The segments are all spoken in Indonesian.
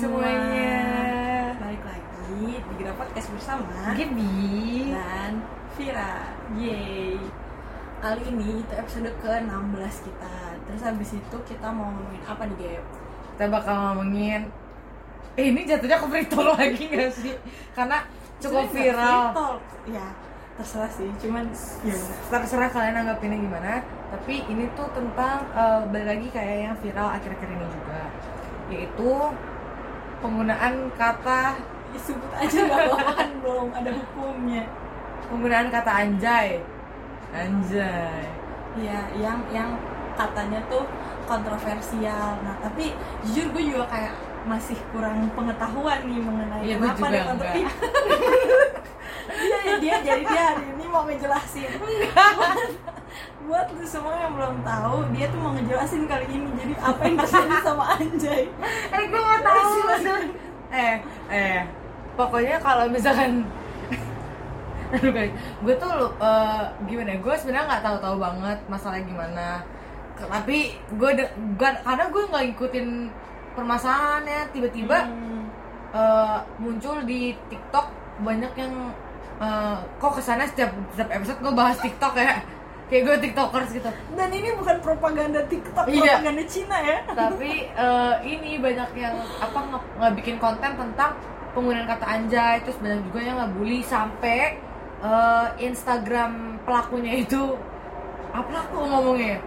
semuanya. Balik lagi di Gira Podcast bersama Gibi. dan Vira. Yeay. Kali ini itu episode ke-16 kita. Terus habis itu kita mau ngomongin apa nih, Gap? Kita bakal ngomongin eh, ini jatuhnya ke free talk lagi gak sih? Karena cukup viral. free talk. Ya, terserah sih. Cuman ya. Terserah kalian anggapinnya gimana. Tapi ini tuh tentang eh, balik lagi kayak yang viral akhir-akhir ini juga, yaitu penggunaan kata Ya, sebut aja gak apa kan belum ada hukumnya. penggunaan kata anjay, anjay. Iya, yang yang katanya tuh kontroversial. Nah, tapi jujur gue juga kayak masih kurang pengetahuan nih mengenai gue kenapa juga dia. Iya, dia jadi dia hari ini mau ngejelasin. Buat, buat lu semua yang belum tahu, dia tuh mau ngejelasin kali ini. Jadi apa yang terjadi sama Anjay? eh gue mau tahu eh eh pokoknya kalau misalkan aduh guys gue tuh eh, gimana ya gue sebenarnya nggak tahu-tahu banget masalah gimana tapi gue de- karena gue nggak ngikutin permasalahannya tiba-tiba Hmm. eh, muncul di TikTok banyak yang eh, kok ke sana setiap setiap episode gue bahas TikTok ya kayak gue tiktokers gitu Dan ini bukan propaganda TikTok, Iya. propaganda Cina ya. tapi eh, ini banyak yang apa nge, ngebikin konten tentang penggunaan kata anjay terus banyak juga yang ngebully sampai eh, Instagram pelakunya itu apa aku ngomongnya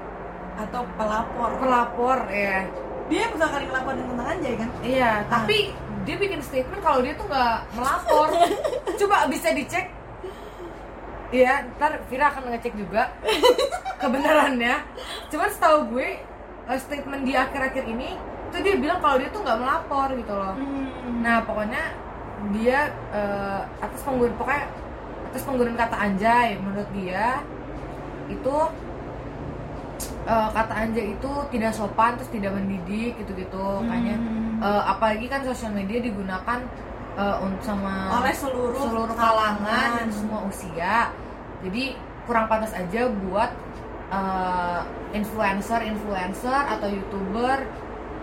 Atau pelapor. pelapor ya Dia pertama kali ngelaporin tentang Anjay kan? iya tapi dia bikin statement kalau dia tuh nggak melapor coba bisa dicek Iya, ntar Vira akan ngecek juga kebenarannya. Cuman setahu gue eh, statement di akhir-akhir ini tuh dia bilang kalau dia tuh nggak melapor gitu loh. Hmm. Nah pokoknya dia eh, atas penggunaan pokoknya atas penggunaan kata anjay menurut dia itu eh, kata anjay itu tidak sopan terus tidak mendidik gitu-gitu. Kayaknya Hmm. Eh, apalagi kan sosial media digunakan untuk sama oleh seluruh seluruh kalangan. dan semua usia. Jadi kurang pantas aja buat eh, influencer influencer atau youtuber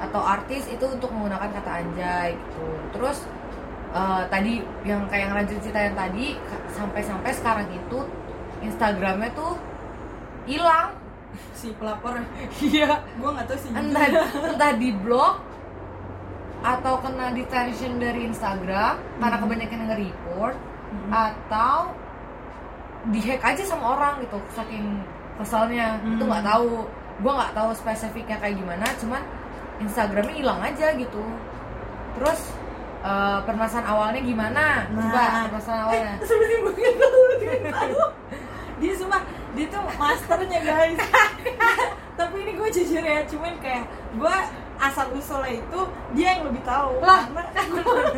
atau artis itu untuk menggunakan kata anjay gitu. Terus eh, tadi yang kayak yang lanjut cerita yang tadi sampai-sampai sekarang itu Instagramnya tuh hilang si pelapor iya gue nggak tahu sih entah entah di blok atau kena detention dari Instagram karena Hmm. kebanyakan yang nge-report Hmm. atau dihack aja sama orang gitu saking keselnya itu Hmm. nggak tahu gue nggak tahu spesifiknya kayak gimana cuman Instagramnya hilang aja gitu terus eh, permasalahan awalnya gimana Nah. coba permasalahan awalnya Eh, sebenarnya gue nggak tahu dia tahu dia semua dia tuh masternya guys tapi ini gue jujur ya cuman kayak gue asal usulnya itu dia yang lebih tahu Lah. karena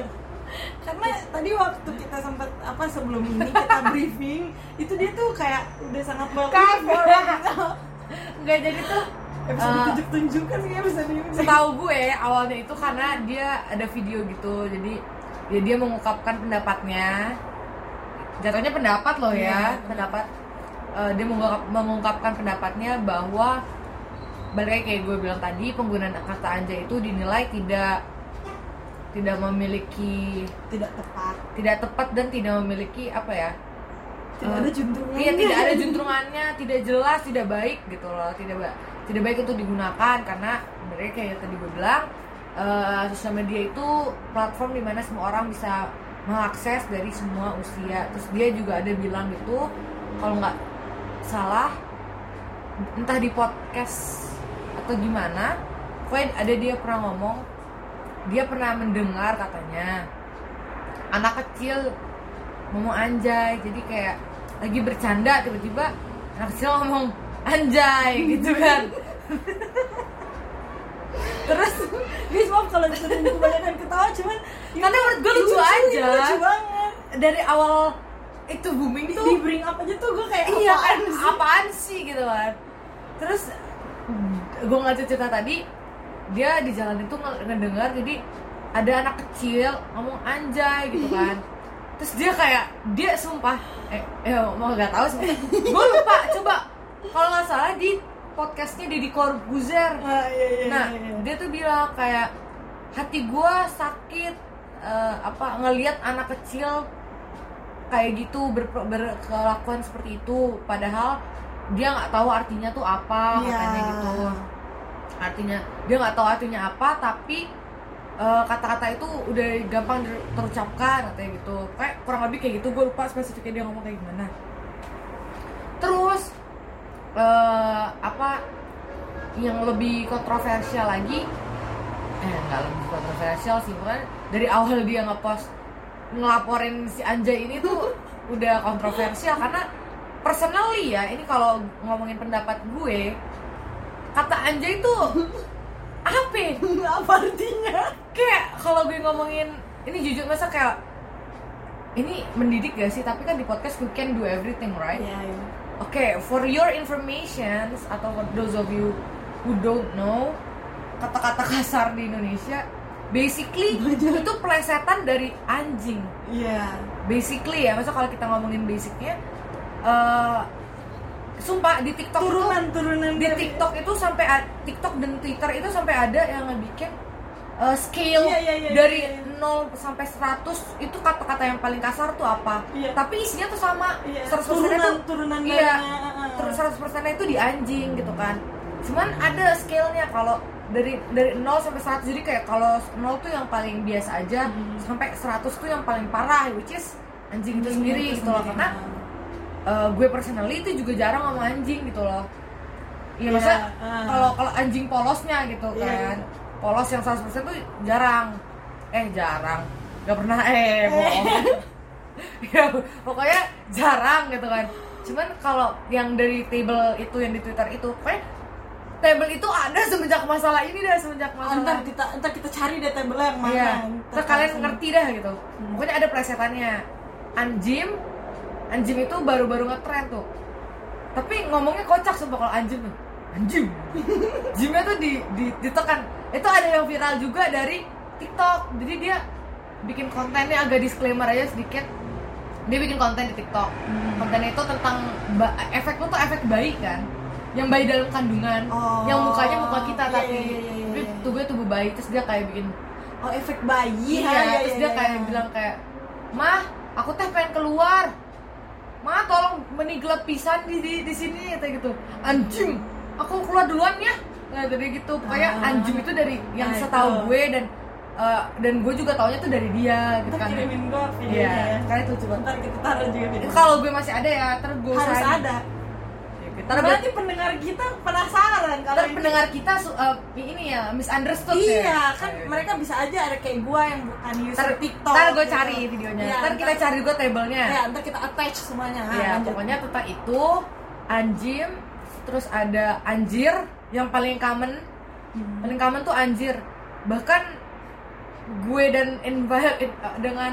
karena tadi waktu kita sempat apa sebelum ini kita briefing itu dia tuh kayak udah sangat gitu. nggak jadi tuh episode Eh, tunjuk tunjukkan sih episode ini setahu gue awalnya itu karena dia ada video gitu jadi ya dia mengungkapkan pendapatnya jatuhnya pendapat loh ya Iya. pendapat eh, dia mengungkap- mengungkapkan pendapatnya bahwa balik kayak gue bilang tadi penggunaan kata anjay itu dinilai tidak tidak memiliki tidak tepat tidak tepat dan tidak memiliki apa ya tidak Eh, ada juntrungannya Iya tidak ada juntrungannya, tidak jelas, tidak baik gitu loh, tidak ba- tidak baik untuk digunakan karena sebenarnya kayak tadi gue bilang eh, sosial media itu platform di mana semua orang bisa mengakses dari semua usia. Terus dia juga ada bilang gitu kalau nggak salah entah di podcast atau gimana, pokoknya ada dia pernah ngomong dia pernah mendengar katanya anak kecil ngomong anjay jadi kayak lagi bercanda tiba-tiba anak kecil ngomong anjay gitu kan terus guys maaf kalau misalnya kebanyakan ketawa cuman Karena menurut gue lucu ini aja. lucu banget dari awal itu booming tuh di bring up aja tuh gue kayak iya apaan sih? apaan sih gitu kan. Terus gue ngaca cerita tadi dia di jalan itu nge- ngedengar jadi ada anak kecil ngomong anjay gitu kan. Terus dia kayak dia sumpah eh, eh mau nggak tahu sih. Gue lupa coba. Kalau nggak salah di podcastnya Deddy Corbuzier. Ah, iya, iya, nah iya, iya. dia tuh bilang kayak hati gue sakit eh, apa ngelihat anak kecil kayak gitu ber- berkelakuan seperti itu. Padahal dia nggak tahu artinya tuh apa Iya. katanya gitu. Artinya dia nggak tahu artinya apa tapi eh, kata-kata itu udah gampang ter- terucapkan katanya gitu. Kayak kurang lebih kayak gitu gue lupa spesifiknya dia ngomong kayak gimana. Terus eh, apa yang lebih kontroversial lagi? Eh nggak lebih kontroversial sih bukan dari awal dia ngepost ngelaporin si Anjay ini tuh udah kontroversial karena personally ya ini kalau ngomongin pendapat gue kata Anjay tuh apa? Apa artinya? Kayak kalau gue ngomongin ini jujur masa kayak ini mendidik gak sih? Tapi kan di podcast we can do everything right? Iya, iya. Oke, for your information atau for those of you who don't know kata-kata kasar di Indonesia, basically Banyak. itu plesetan dari anjing. Iya. Basically ya, masa kalau kita ngomongin basicnya, eh sumpah di TikTok turunan itu, turunan di TikTok itu sampai TikTok dan Twitter itu sampai ada yang ngebikin eh, scale Iya, iya, iya, dari iya, iya. 0 sampai 100 itu kata-kata yang paling kasar tuh apa? Iya. Tapi isinya tuh sama. Iya, 100% turunan itu turunan iya darinya, uh, terus 100% itu di anjing gitu kan cuman ada scale-nya kalau dari dari 0 sampai 100 jadi kayak kalau 0 tuh yang paling biasa aja Hmm. sampai 100 tuh yang paling parah which is anjing itu sendiri itu gitu loh. karena uh. eh, gue personally itu juga jarang sama anjing gitu loh. Iya, Iya, masa kalau kalau anjing polosnya gitu Iya, kan. Polos yang 100% tuh jarang. Eh jarang. Gak pernah eh bohong. Ya pokoknya jarang gitu kan. Cuman kalau yang dari table itu yang di twitter itu kayak table itu ada semenjak masalah ini dah semenjak masalah Ntar kita ntar kita cari deh table yang mana. Iya, terus kalian ngerti dah gitu. Hmm. Pokoknya ada plesetannya. Anjim, anjim itu baru-baru ngetren tuh. Tapi ngomongnya kocak sumpah kalau anjim tuh. Anjim. Jimnya tuh di, di, ditekan. Itu ada yang viral juga dari TikTok. Jadi dia bikin kontennya agak disclaimer aja sedikit. Dia bikin konten di TikTok. Hmm. Kontennya itu tentang efek lu tuh efek bayi kan. Yang bayi dalam kandungan. Oh. Yang mukanya muka kita Iya, tapi iya, iya, iya, iya. tubuhnya tubuh bayi terus dia kayak bikin Oh efek bayi. Iya, ha, terus dia kayak bilang kayak, mah, aku teh pengen keluar. Mah, tolong meniglap pisan di di, di sini kayak gitu. Anjing, aku keluar duluan ya. Nah, dari gitu. Pokoknya Ah. anjing itu dari yang Nah, setahu gue dan eh, dan gue juga taunya tuh dari dia gitu kan. kirimin gua Iya, videonya ya. kan itu coba. Ntar kita taruh juga video. Kalau gue masih ada ya, terus gue Harus ada. Ntar gue- Berarti pendengar kita penasaran kalau ntar ini- pendengar kita eh, ini ya misunderstood ya. Iya, kan Ayo, mereka bisa aja ada kayak gua yang bukan user Ntar, TikTok. ntar gue gitu. cari videonya. Iya, ntar kita cari juga tablenya. Ya, ntar kita attach semuanya. Ah, ya lanjut. pokoknya tentang itu anjim terus ada anjir yang paling common Hmm. paling common tuh anjir bahkan gue dan envi- in- dengan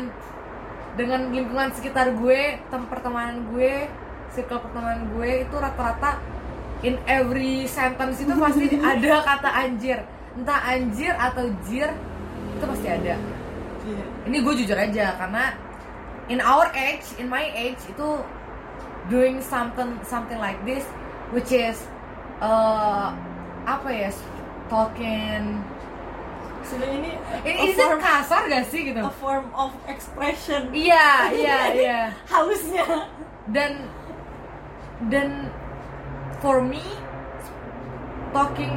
dengan lingkungan sekitar gue tem pertemanan gue circle pertemanan gue itu rata-rata in every sentence itu pasti ada kata anjir entah anjir atau jir itu pasti ada Iya. ini gue jujur aja karena in our age in my age itu doing something something like this which is uh, apa ya talking Sudah ini ini form, kasar gak sih gitu a form of expression. iya iya iya Halusnya. dan dan for me talking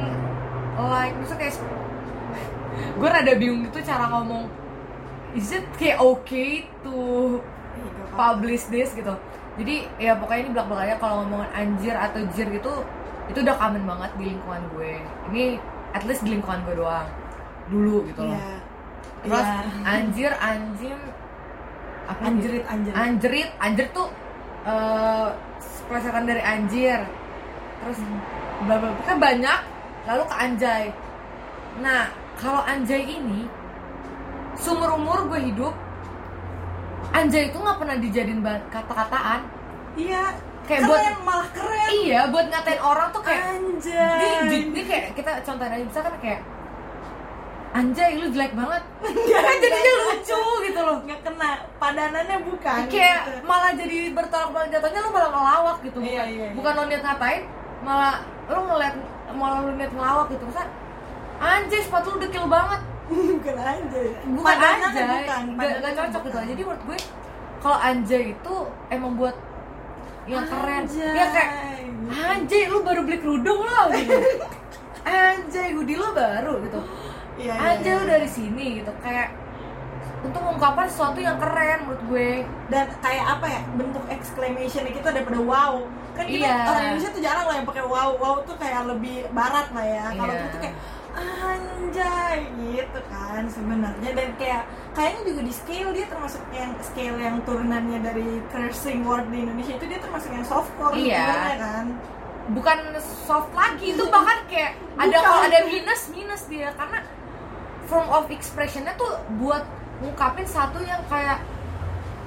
like misalnya kayak gue rada bingung gitu cara ngomong is it kayak okay to publish this gitu jadi ya pokoknya ini belak belakannya kalau ngomongin anjir atau jir gitu itu udah common banget di lingkungan gue ini at least di lingkungan gue doang dulu gitu loh Iya. terus Iya. anjir anjim apa? Anjrit, anjrit. anjrit anjir tuh eh plesetan dari anjir terus kan banyak lalu ke anjay nah kalau anjay ini sumur umur gue hidup anjay itu nggak pernah dijadiin kata-kataan Iya. Kayak keren, buat- malah keren. iya buat ngatain orang tuh kayak Anjay. ini, kayak kita contohin aja misalkan kayak anjay lu jelek banget. Kan jadinya lucu gitu loh. Nggak kena padanannya bukan. Kayak gitu. malah jadi bertolak belakang jatuhnya lu malah ngelawak gitu. Bukan, Iya, iya, iya. bukan lo niat ngatain malah lu ngeliat malah lu niat ngelawak gitu. Masa anjay sepatu lu dekil banget. Bukan anjay. Bukan anjay. bukan, pandangan cocok gitu. bukan. jadi menurut gue kalau anjay itu emang buat yang keren. Anjay. ya kayak anjay lu baru beli kerudung lo. Gitu. Anjay hoodie lo baru. Gitu Iya, iya, anjay iya. lu dari sini gitu kayak untuk mengungkapkan sesuatu yang keren menurut gue dan kayak apa ya bentuk exclamation kita daripada wow kan kita Iya. orang Indonesia tuh jarang lah yang pakai wow wow tuh kayak lebih barat lah ya kalau Iya. itu tuh kayak anjay gitu kan sebenarnya dan kayak kayaknya juga di scale dia termasuk yang scale yang turunannya dari cursing word di Indonesia itu dia termasuk yang softcore Iya. sebenarnya kan bukan soft lagi itu bahkan kayak ada kalau ada minus minus dia karena form of expressionnya tuh buat ngungkapin satu yang kayak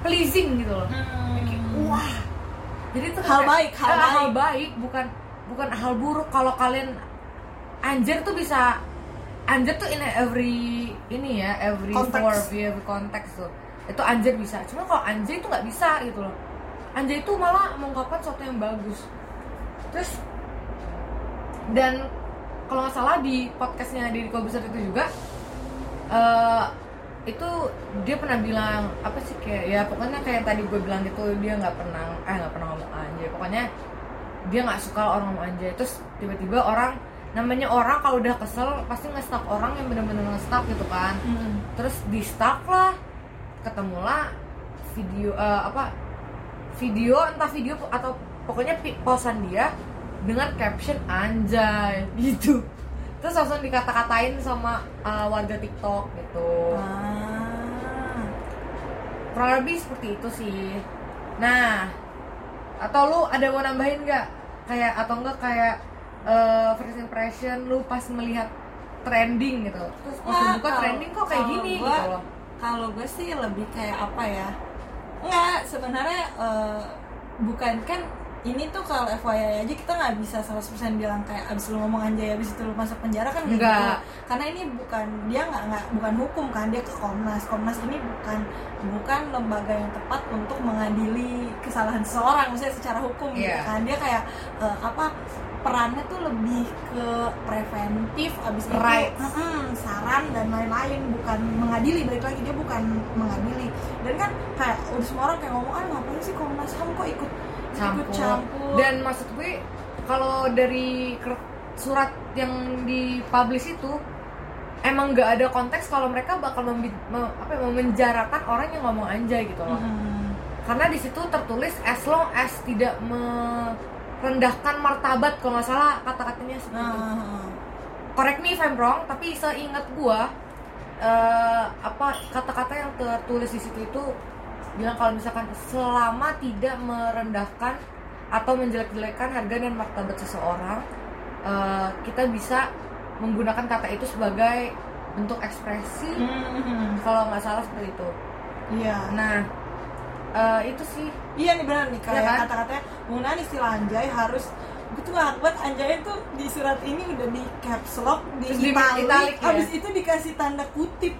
pleasing gitu loh. Kayak, wah. Jadi itu Hal kayak- baik, hal eh, hal baik. baik bukan bukan hal buruk. Kalau kalian anjir tuh bisa anjir tuh in every ini ya every Konteks. form every konteks tuh. Itu anjir bisa. Cuma kalau anjir itu nggak bisa gitu loh. Anjir itu malah mengungkapkan sesuatu yang bagus. Terus dan kalau nggak salah di podcastnya di Kobuser itu juga eh itu dia pernah bilang apa sih kayak ya pokoknya kayak yang tadi gue bilang gitu dia nggak pernah eh nggak pernah ngomong anjay. Pokoknya dia nggak suka orang ngomong anjay. Terus tiba-tiba orang namanya orang kalau udah kesel pasti nge-stalk orang yang bener-bener nge-stalk gitu kan. Hmm. terus di stalk lah ketemulah video eh, apa video entah video atau pokoknya posan dia dengan caption anjay gitu terus langsung dikata-katain sama eh, warga TikTok gitu. Ah. kurang lebih seperti itu sih. Nah atau lu ada mau nambahin nggak? Kayak atau enggak kayak eh, first impression lu pas melihat trending gitu. Terus pas Nggak, buka trending kok kayak gini gua- gitu loh. kalau gue sih lebih kayak apa ya? Nggak sebenarnya eh, bukan kan ini tuh kalau FYI aja kita nggak bisa 100% bilang kayak abis lu ngomong anjay abis itu lu masuk penjara kan nggak Nggak. gitu. karena ini bukan dia nggak nggak bukan hukum kan dia ke Komnas Komnas ini bukan bukan lembaga yang tepat untuk mengadili kesalahan seseorang misalnya secara hukum gitu Iya. kan dia kayak eh, apa perannya tuh lebih ke preventif abis itu Rights. Mm-mm, saran dan lain-lain bukan mengadili balik lagi dia bukan mengadili dan kan kayak udah semua orang kayak ngomong ah ngapain sih Komnas Ham kok ikut ikut campur. campur dan maksud gue kalau dari surat yang dipublish itu emang nggak ada konteks kalau mereka bakal membi- me- apa ya, memenjarakan orang yang ngomong anjay gitu loh Mm-mm. karena di situ tertulis as long as tidak merendahkan martabat kalau nggak salah kata-katanya seperti itu Nah, correct me if I'm wrong tapi seingat gua eh, apa kata-kata yang tertulis di situ itu bilang kalau misalkan selama tidak merendahkan atau menjelek-jelekan harga dan martabat seseorang eh, kita bisa menggunakan kata itu sebagai bentuk ekspresi mm-mm. kalau nggak salah seperti itu iya nah eh, itu sih iya nih benar nih kayak Iya kan? kata-katanya penggunaan istilah anjay harus gue tuh gak buat anjay tuh di surat ini udah di caps lock di Terus di italic, italic ya? habis itu dikasih tanda kutip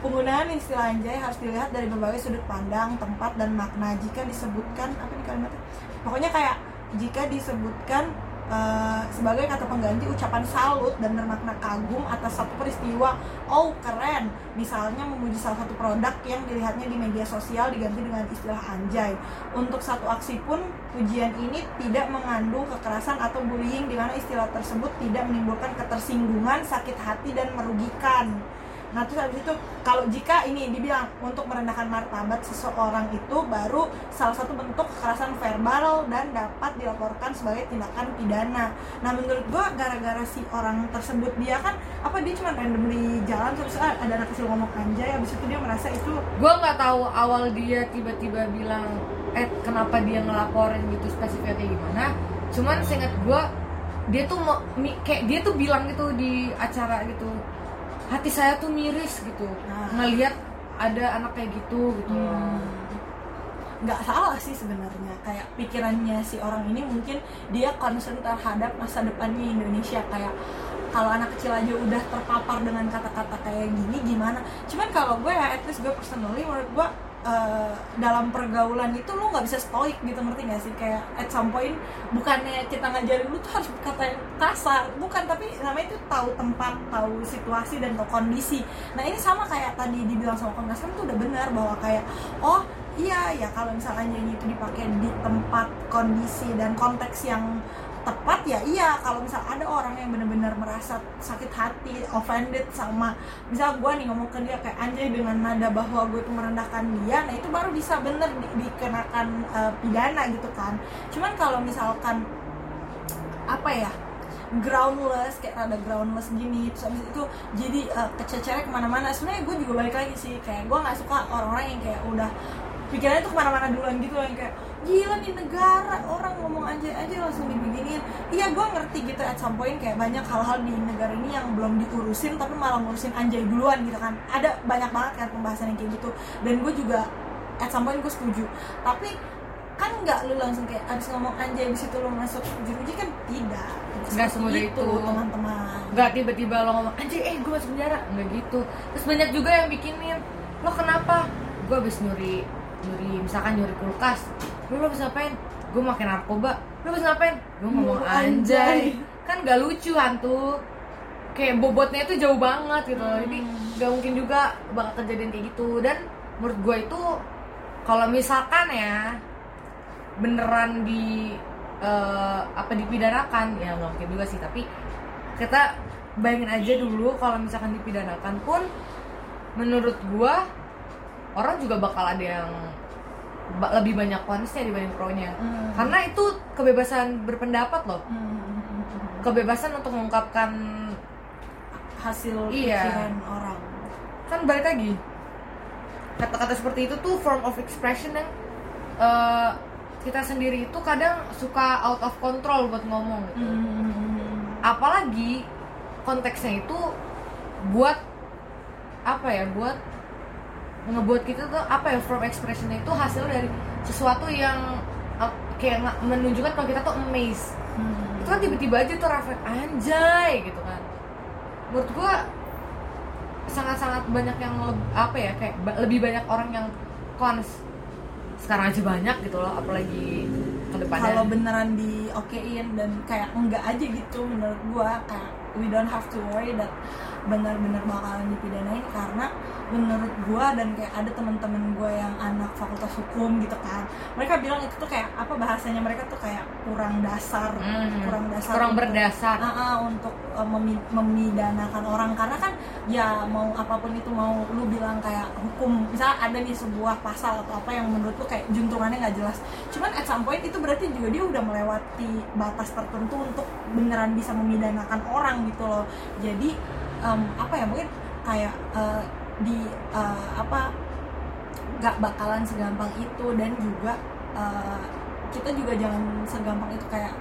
penggunaan istilah anjay harus dilihat dari berbagai sudut pandang tempat dan makna. Jika disebutkan apa nih kalimatnya? Pokoknya kayak jika disebutkan eh, sebagai kata pengganti ucapan salut dan bermakna kagum atas satu peristiwa. Oh keren. Misalnya memuji salah satu produk yang dilihatnya di media sosial diganti dengan istilah anjay. Untuk satu aksi pun pujian ini tidak mengandung kekerasan atau bullying di mana istilah tersebut tidak menimbulkan ketersinggungan sakit hati dan merugikan Nah terus habis itu kalau jika ini dibilang untuk merendahkan martabat seseorang itu baru salah satu bentuk kekerasan verbal dan dapat dilaporkan sebagai tindakan pidana. Nah menurut gua gara-gara si orang tersebut dia kan apa dia cuma randomly jalan terus ah, ada anak kecil ngomong anjay. Habis itu dia merasa itu gue nggak tahu awal dia tiba-tiba bilang eh kenapa dia ngelaporin gitu spesifiknya kayak gimana? Cuman seingat gue dia tuh mau kayak dia tuh bilang gitu di acara gitu hati saya tuh miris gitu. Nah. ngelihat ada anak kayak gitu gitu Hmm. nggak salah sih sebenarnya. Kayak pikirannya si orang ini mungkin dia concern terhadap masa depannya Indonesia. Kayak kalau anak kecil aja udah terpapar dengan kata-kata kayak gini gimana? Cuman kalau gue ya at least gue personally menurut gue eh, dalam pergaulan itu lu nggak bisa stoik gitu ngerti gak sih? Kayak at some point bukannya kita ngajarin lu tuh harus berkata yang kasar bukan tapi namanya itu tahu tempat tahu situasi dan tahu kondisi. Nah ini sama kayak tadi dibilang sama Komnas HAM tuh udah benar bahwa kayak oh iya ya kalau misalnya nyanyi itu dipakai di tempat kondisi dan konteks yang tepat ya iya. Kalau misal ada orang yang benar-benar merasa sakit hati offended sama misal gue nih ngomong ke dia kayak anjay dengan nada bahwa gue itu merendahkan dia nah itu baru bisa bener di- dikenakan eh, pidana gitu kan. Cuman kalau misalkan apa ya groundless kayak rada groundless gini terus abis itu jadi uh, kececernya ke mana-mana sebenarnya gue juga balik lagi sih. Kayak gue nggak suka orang-orang yang kayak udah pikirannya tuh ke mana-mana duluan gitu yang kayak gila nih negara. Orang ngomong aja aja langsung dibeginiin iya gue ngerti gitu at some point kayak banyak hal-hal di negara ini yang belum diurusin tapi malah ngurusin anjay duluan gitu kan. Ada banyak banget kan pembahasan yang kayak gitu. Dan gue juga at some point gue setuju. Tapi kan nggak lu langsung kayak abis ngomong anjay abis itu lu masuk jeruji kan tidak. Nggak semudah itu. teman-teman. Nggak tiba-tiba lo ngomong anjir eh gue masuk penjara. Nggak gitu. Terus banyak juga yang bikinin lo kenapa? Gue habis nyuri nyuri misalkan nyuri kulkas lo bisa ngapain? Gue makan narkoba. Lo bisa ngapain? Gue ngomong anjay anjay. kan gak lucu hantu. Kayak bobotnya itu jauh banget gitu. Loh jadi Hmm. gak mungkin juga bakal kejadian kayak gitu. Dan menurut gue itu kalau misalkan ya beneran di eh, apa dipidanakan ya nggak mungkin juga sih. Tapi kita bayangin aja dulu kalau misalkan dipidanakan pun menurut gua orang juga bakal ada yang lebih banyak konusnya dibanding pro-nya Hmm. karena itu kebebasan berpendapat loh Hmm. kebebasan untuk mengungkapkan hasil Iya. pikiran orang kan balik lagi kata-kata seperti itu tuh form of expression yang eh, kita sendiri itu kadang suka out of control buat ngomong gitu Hmm. apalagi konteksnya itu buat apa ya buat ngebuat kita tuh apa ya from expressionnya itu hasil dari sesuatu yang uh, kayak menunjukkan kalau kita tuh amazed. Hmm. itu kan tiba-tiba aja tuh refleks anjay gitu kan. Menurut gua sangat-sangat banyak yang apa ya kayak ba- lebih banyak orang yang cons. Sekarang aja banyak gitu loh apalagi ke depannya. Kalau beneran di okein dan kayak enggak aja gitu menurut gua kayak we don't have to worry that benar-benar bakalan dipidanain karena menurut gua dan kayak ada teman-teman gua yang anak fakultas hukum gitu kan mereka bilang itu tuh kayak apa bahasanya mereka tuh kayak kurang dasar Hmm, kurang dasar kurang untuk- berdasar. Ah, ah, untuk uh, memi- memidanakan orang. Karena kan ya mau apa pun itu mau lu bilang kayak hukum misalnya ada nih sebuah pasal atau apa yang menurut lu kayak juntrungannya nggak jelas. Cuman at some point itu berarti juga dia udah melewati batas tertentu untuk beneran bisa memidanakan orang gitu loh. Jadi em, apa ya mungkin kayak uh, di uh, apa nggak bakalan segampang itu dan juga uh, kita juga jangan segampang itu kayak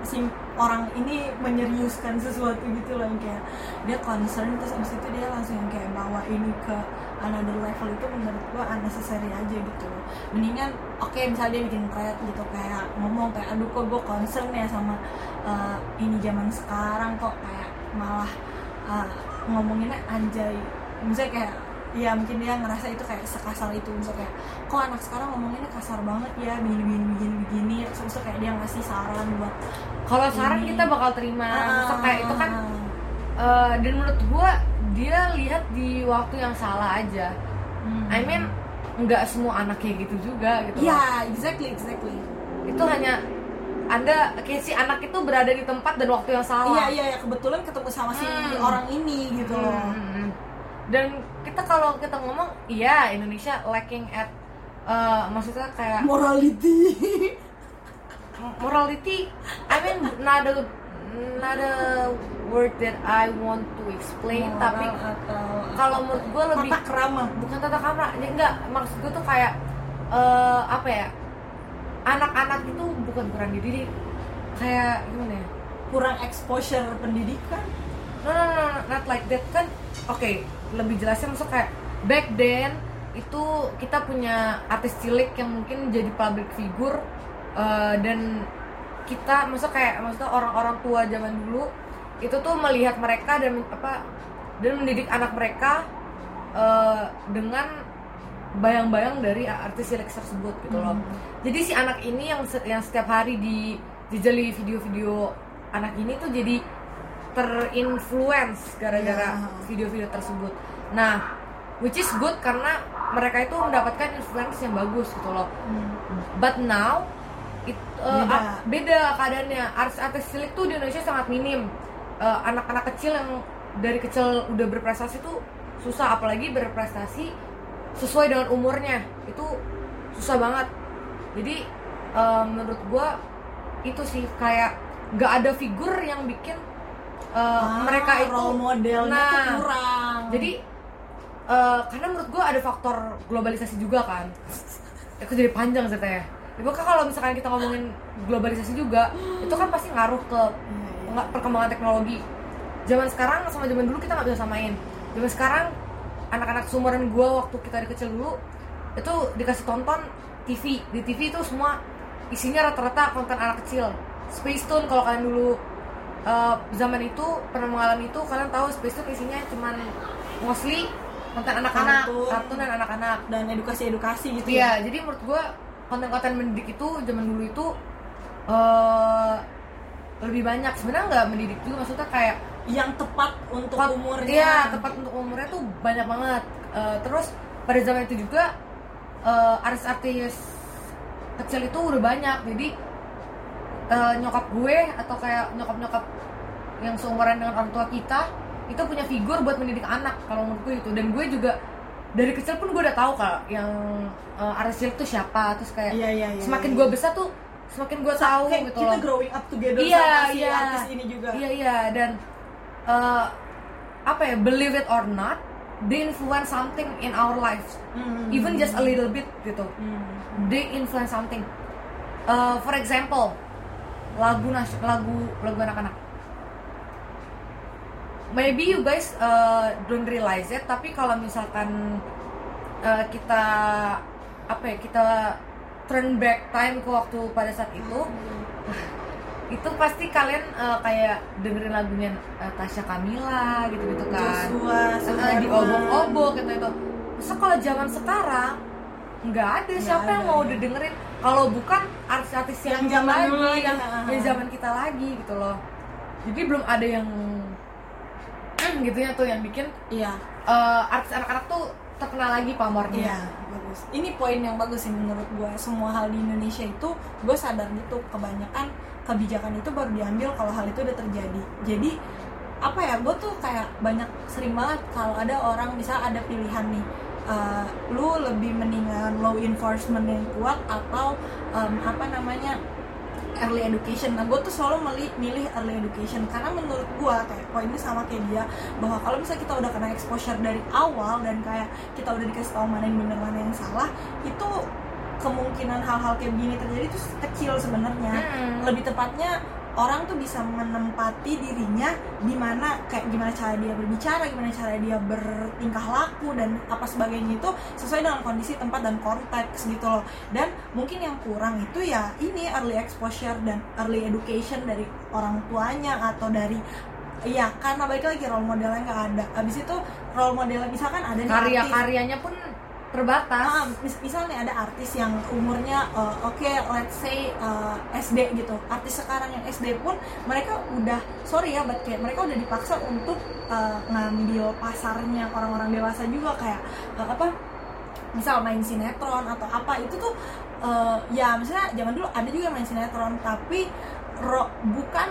si orang ini menyeriuskan sesuatu gitu loh yang kayak dia concern terus abis itu dia langsung yang kayak bawa ini ke another level itu menurut gua unnecessary aja gitu mendingan oke misalnya dia bikin thread gitu kayak ngomong kayak aduh kok gue concern ya sama uh, ini zaman sekarang kok kayak malah uh, ngomonginnya anjay misalnya kayak ya mungkin dia ngerasa itu kayak sekasar itu. Misalnya kayak kok anak sekarang ngomonginnya kasar banget ya begini begini begini begini. Terus kayak dia ngasih saran buat kalau saran kita bakal terima. Maksudnya kayak itu kan Ah. eh, dan menurut gua dia lihat di waktu yang salah aja. Hmm. I mean nggak semua anak kayak gitu juga gitu ya exactly exactly. Itu hanya anda kayak si anak itu berada di tempat dan waktu yang salah. Iya iya ya, kebetulan ketemu sama si Hmm. orang ini gitu loh. Hmm. Dan kita kalau kita ngomong iya Indonesia lacking at eh, maksudnya kayak morality. Morality I mean not a not a word that I want to explain tapi Moral atau kalau menurut gue lebih tata krama. Bukan tata krama ya enggak maksud gue tuh kayak eh, apa ya anak-anak itu bukan kurang dididik kayak gimana ya? Kurang exposure pendidikan. No no no no, not like that kan oke lebih jelasnya maksud kayak back then itu kita punya artis cilik yang mungkin jadi public figure eh, dan kita maksud kayak maksudnya orang-orang tua zaman dulu itu tuh melihat mereka dan apa dan mendidik anak mereka eh, dengan bayang-bayang dari artis cilik tersebut gitu loh Hmm. jadi si anak ini yang yang setiap hari di video-video anak ini tuh jadi terinfluence gara-gara Ya. video-video tersebut nah which is good karena mereka itu mendapatkan influence yang bagus gitu loh Hmm. but now it, uh, Beda. a- beda keadaannya artis-artis cilik tuh di Indonesia sangat minim Uh, anak-anak kecil yang dari kecil udah berprestasi tuh susah apalagi berprestasi sesuai dengan umurnya itu susah banget jadi uh, menurut gua itu sih kayak nggak ada figur yang bikin uh, Ah, mereka itu role modelnya Nah, tuh kurang. jadi eh, karena menurut gue ada faktor globalisasi juga kan. Itu jadi panjang ceritanya. Ya pokoknya kalau misalkan kita ngomongin globalisasi juga itu kan pasti ngaruh ke Iya, iya. perkembangan teknologi. Zaman sekarang sama zaman dulu kita nggak bisa samain. Zaman sekarang anak-anak seumuran gue waktu kita di kecil dulu itu dikasih tonton TV di TV itu semua isinya rata-rata konten anak kecil. Space Tune kalau kalian dulu uh, zaman itu pernah mengalami itu kalian tahu Space Tune isinya cuman mostly konten anak-anak Kartun. dan anak-anak dan edukasi-edukasi gitu ya Iya, jadi menurut gua konten-konten mendidik itu zaman dulu itu eh lebih banyak sebenarnya nggak mendidik juga maksudnya kayak yang tepat untuk tepat- umurnya Iya, tepat untuk umurnya tuh banyak banget. Eh, terus pada zaman itu juga eh, artis-artis kecil itu udah banyak. Jadi eh, nyokap gue atau kayak nyokap-nyokap yang seumuran dengan orang tua kita itu punya figur buat mendidik anak kalau menurut gue itu. Dan gue juga dari kecil pun gue udah tahu kalau yang eh, artis cilik tuh siapa. Terus kayak iya iya iya semakin iya. gue besar tuh semakin gue tahu Kayak gitu kita loh. growing up together Iya, sama si iya. artis ini juga Iya iya dan eh, apa ya believe it or not, they influence something in our lives, Hmm. even just a little bit gitu. Hmm. They influence something. Eh, for example, lagu nas lagu lagu anak-anak. Maybe you guys uh, don't realize it, tapi kalau misalkan uh, kita apa ya kita turn back time ke waktu pada saat itu, itu pasti kalian uh, kayak dengerin lagunya uh, Tasya Kamila gitu-gitu kan. Joshua, Uh, di obok-obok gitu itu. Masa kalau zaman sekarang nggak ada Nggak siapa yang mau didengerin kalau bukan artis-artis yang, Yang zaman dulu lagi, yang, yang zaman kita lagi gitu loh. Jadi belum ada yang hmm, gitu ya tuh yang bikin iya uh, artis anak-anak tuh terkenal lagi pamornya. Iya, bagus. Ini poin yang bagus sih menurut gue. Semua hal di Indonesia itu gue sadar gitu kebanyakan kebijakan itu baru diambil kalau hal itu udah terjadi. Jadi apa ya? Gue tuh kayak banyak sering banget kalau ada orang bisa ada pilihan nih. Eh, lu lebih mendingan law enforcement yang kuat atau em, apa namanya early education. Nah, gue tuh selalu milih, milih early education karena menurut gue kayak poinnya sama kayak dia bahwa kalau misalnya kita udah kena exposure dari awal dan kayak kita udah dikasih tahu mana yang benar mana yang salah, itu kemungkinan hal-hal kayak begini terjadi itu kecil sebenarnya. Hmm. Lebih tepatnya orang tuh bisa menempati dirinya di mana kayak gimana cara dia berbicara, gimana cara dia bertingkah laku dan apa sebagainya itu sesuai dengan kondisi tempat dan konteks gitu loh. Dan mungkin yang kurang itu ya ini early exposure dan early education dari orang tuanya atau dari Iya, karena balik lagi role modelnya nggak ada. Abis itu role modelnya misalkan ada Karya-karyanya pun terbatas. Ah, mis- misalnya ada artis yang umurnya uh, oke let's say uh, SD gitu. Artis sekarang yang SD pun mereka udah sorry ya but kayak mereka udah dipaksa untuk uh, ngambil pasarnya orang-orang dewasa juga. Kayak uh, apa misal main sinetron atau apa itu tuh uh, ya misalnya zaman dulu ada juga main sinetron tapi ro- bukan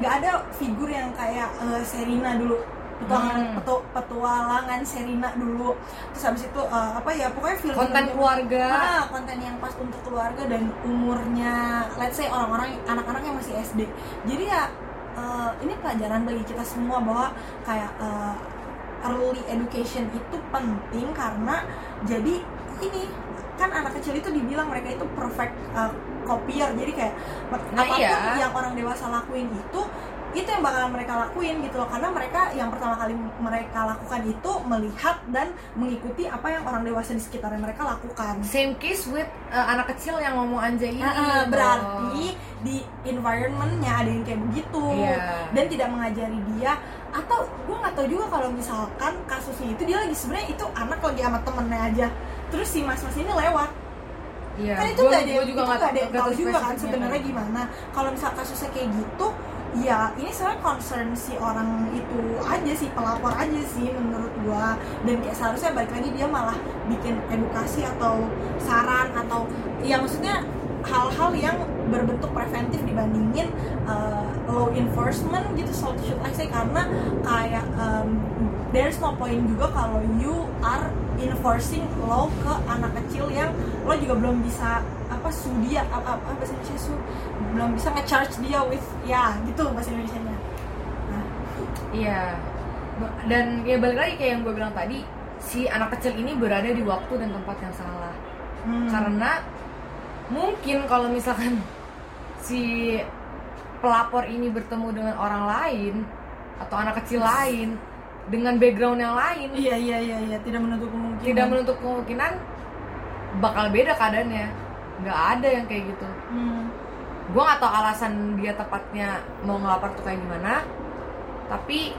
nggak ada figur yang kayak uh, Serina dulu petualangan Hmm. petu- petualangan Serina dulu terus habis itu uh, apa ya pokoknya film Konten keluarga. ah, konten yang pas untuk keluarga dan umurnya let's say orang-orang anak-anak yang masih SD jadi ya uh, ini pelajaran bagi kita semua bahwa kayak uh, early education itu penting karena jadi ini kan anak kecil itu dibilang mereka itu perfect uh, copier jadi kayak Nah, apa pun iya. yang orang dewasa lakuin itu itu yang bakalan mereka lakuin gitu loh karena mereka yang pertama kali mereka lakukan itu melihat dan mengikuti apa yang orang dewasa di sekitarnya mereka lakukan Same case with uh, anak kecil yang ngomong anjay ini. Gitu. berarti di environmentnya ada yang kayak begitu Iya. dan tidak mengajari dia atau gue nggak tahu juga kalau misalkan kasusnya itu dia lagi sebenarnya itu anak lagi sama temennya aja terus si mas mas ini lewat iya kan itu nggak ada gua itu nggak ada yang tahu juga kan spesifiknya sebenarnya kan. gimana kalau misal kasusnya kayak gitu ya ini sebenarnya concern si orang itu aja sih pelapor aja sih menurut gua. Dan kayak seharusnya balik lagi dia malah bikin edukasi atau saran atau ya maksudnya hal-hal yang berbentuk preventif dibandingin uh, law enforcement gitu so should I say. Karena kayak um, there's no point juga kalau you are enforcing law ke anak kecil yang lo juga belum bisa apa su dia apa apa bahasa Indonesia belum bisa nge-charge dia with ya gitu bahasa Indonesia nya nah, Iya. Dan ya balik lagi kayak yang gue bilang tadi, si anak kecil ini berada di waktu dan tempat yang salah. hmm, Karena mungkin kalau misalkan si pelapor ini bertemu dengan orang lain atau anak kecil lain dengan background yang lain, iya iya iya iya tidak menutup kemungkinan tidak menutup kemungkinan bakal beda keadaannya. Nggak ada yang kayak gitu. hmm, gue gak tau alasan dia tepatnya mau ngelapor tuh kayak gimana tapi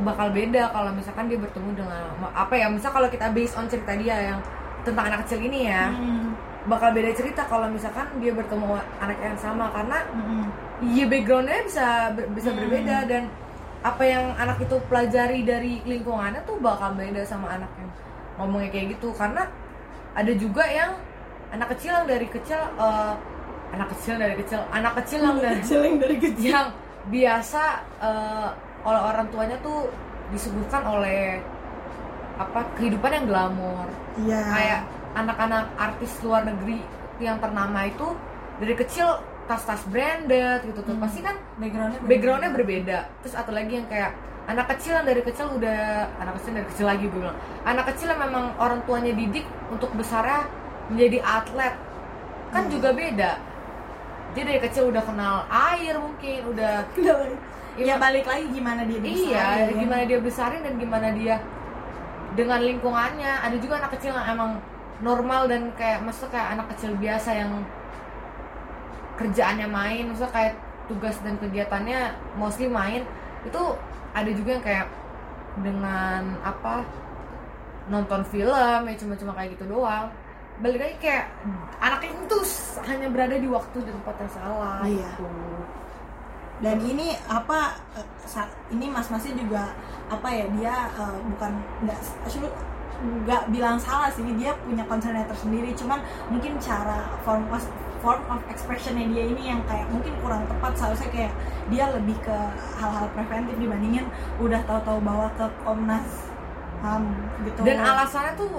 bakal beda kalau misalkan dia bertemu dengan apa ya misal kalau kita based on cerita dia yang tentang anak kecil ini ya hmm, bakal beda cerita kalau misalkan dia bertemu anak yang sama karena hmm, iya backgroundnya bisa ber- bisa Hmm. berbeda dan apa yang anak itu pelajari dari lingkungannya tuh bakal beda sama anak yang ngomongnya kayak gitu. Karena ada juga yang anak kecil yang dari kecil eh, anak kecil dari kecil. Anak kecil yang dari kecil yang dari kecil. Yang biasa eh, oleh orang tuanya tuh disuguhkan oleh apa kehidupan yang glamor. Iya. Kayak anak-anak artis luar negeri yang ternama itu dari kecil tas-tas branded gitu tuh. Hmm. pasti kan backgroundnya backgroundnya berbeda. Terus atau lagi yang kayak anak kecil yang dari kecil udah anak kecil dari kecil lagi gue bilang. Anak kecil yang memang orang tuanya didik untuk besarnya menjadi atlet kan Hmm. juga beda dia dari kecil udah kenal air mungkin udah ya balik lagi gimana dia iya dibesarin, ya. gimana dia besarin dan gimana dia dengan lingkungannya. Ada juga anak kecil yang emang normal dan kayak maksudnya kayak anak kecil biasa yang kerjaannya main maksudnya kayak tugas dan kegiatannya mostly main. Itu ada juga yang kayak dengan apa nonton film ya cuma-cuma kayak gitu doang balik lagi kayak anaknya itu s- hanya berada di waktu dan tempat yang salah Iya. gitu. dan ini apa eh, ini mas-masnya juga apa ya dia eh, bukan nggak nggak bilang salah sih dia punya concernnya tersendiri cuman mungkin cara form of form of expressionnya dia ini yang kayak mungkin kurang tepat seharusnya kayak dia lebih ke hal-hal preventif dibandingin udah tahu-tahu bawa ke Komnas HAM gitu dan alasannya tuh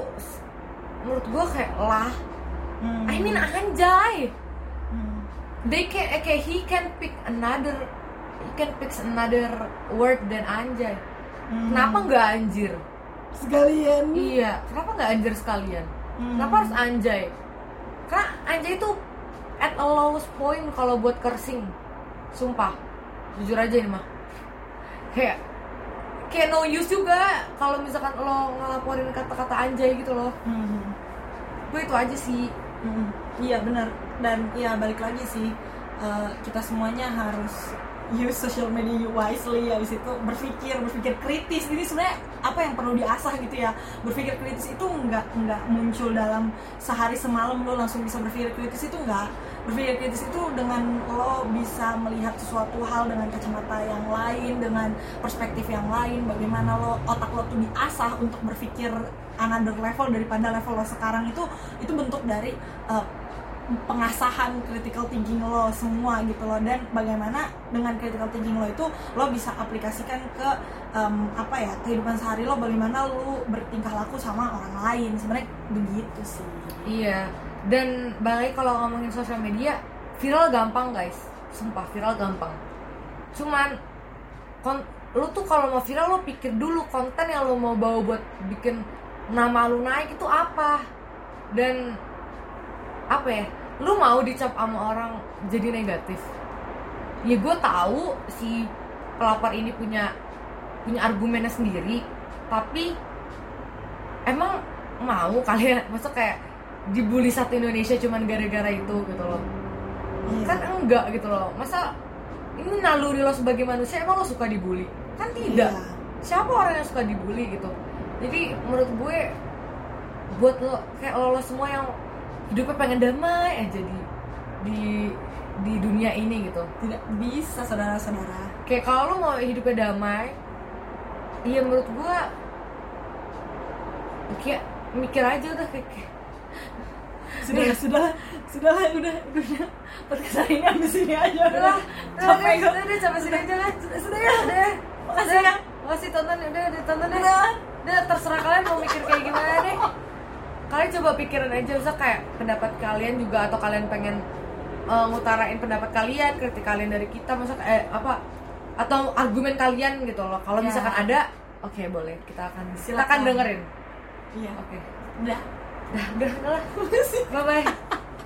menurut gue kayak lah. Hmm. I mean anjay. Hmm. they can okay, he can pick another he can pick another word than anjay. Hmm. kenapa nggak anjir? Sekalian. Iya kenapa nggak anjir sekalian? Hmm. kenapa harus anjay? Karena anjay itu at a lowest point kalau buat cursing. Sumpah. Jujur aja ini mah. Kayak kayak no use juga kalau misalkan lo ngelaporin kata-kata anjay gitu loh. Hmm. Gue itu aja sih. Mm, Iya benar. Dan ya balik lagi sih eh, kita semuanya harus use social media wisely. Habis itu berpikir berpikir kritis. Ini sebenarnya apa yang perlu diasah gitu ya? Berpikir kritis itu nggak nggak muncul dalam sehari semalam lo langsung bisa berpikir kritis itu nggak berpikir kritis itu dengan lo bisa melihat sesuatu hal dengan kacamata yang lain dengan perspektif yang lain bagaimana lo otak lo tuh diasah untuk berpikir another level daripada level lo sekarang itu itu bentuk dari uh, pengasahan critical thinking lo semua gitu loh. Dan bagaimana dengan critical thinking lo itu lo bisa aplikasikan ke um, apa ya kehidupan sehari lo bagaimana lo bertingkah laku sama orang lain. Sebenarnya begitu sih. Iya, dan balik kalau ngomongin sosial media, viral gampang guys, sumpah viral gampang. Cuman, kon lu tuh kalau mau viral lo pikir dulu konten yang lo mau bawa buat bikin nama lu naik itu apa dan apa ya, lu mau dicap sama orang jadi negatif. Ya gue tahu si pelapor ini punya punya argumennya sendiri, tapi emang mau kalian masuk kayak dibully satu Indonesia cuman gara-gara itu gitu loh. Iya. kan enggak gitu loh. Masa ini naluri lo sebagai manusia emang lo suka dibully? Kan tidak. Iya. siapa orang yang suka dibully gitu? Jadi menurut gue buat lo kayak lo, lo semua yang hidupnya pengen damai aja di di di dunia ini gitu. Tidak bisa saudara-saudara. Kayak kalau lo mau hidupnya damai iya menurut gua kayak mikir aja udah kayak, kayak sudah sudah sudah udah udah podcast hari ini habis ini aja. Udah lah capek capek gua. udah udah sampai sini aja lah. Sudah sudah ya. Udah ya Makasih udah. ya. makasih tonton udah udah tonton deh. Udah. udah terserah kalian mau mikir kayak gimana deh. Kalian coba pikirin aja usah kayak pendapat kalian juga atau kalian pengen eh, ngutarain pendapat kalian kritik kalian dari kita masa eh apa atau argumen kalian gitu loh. Kalau Ya. misalkan ada oke boleh. Kita akan Silakan. akan dengerin. Iya. Oke. Udah. dah udah udah lah. Bye bye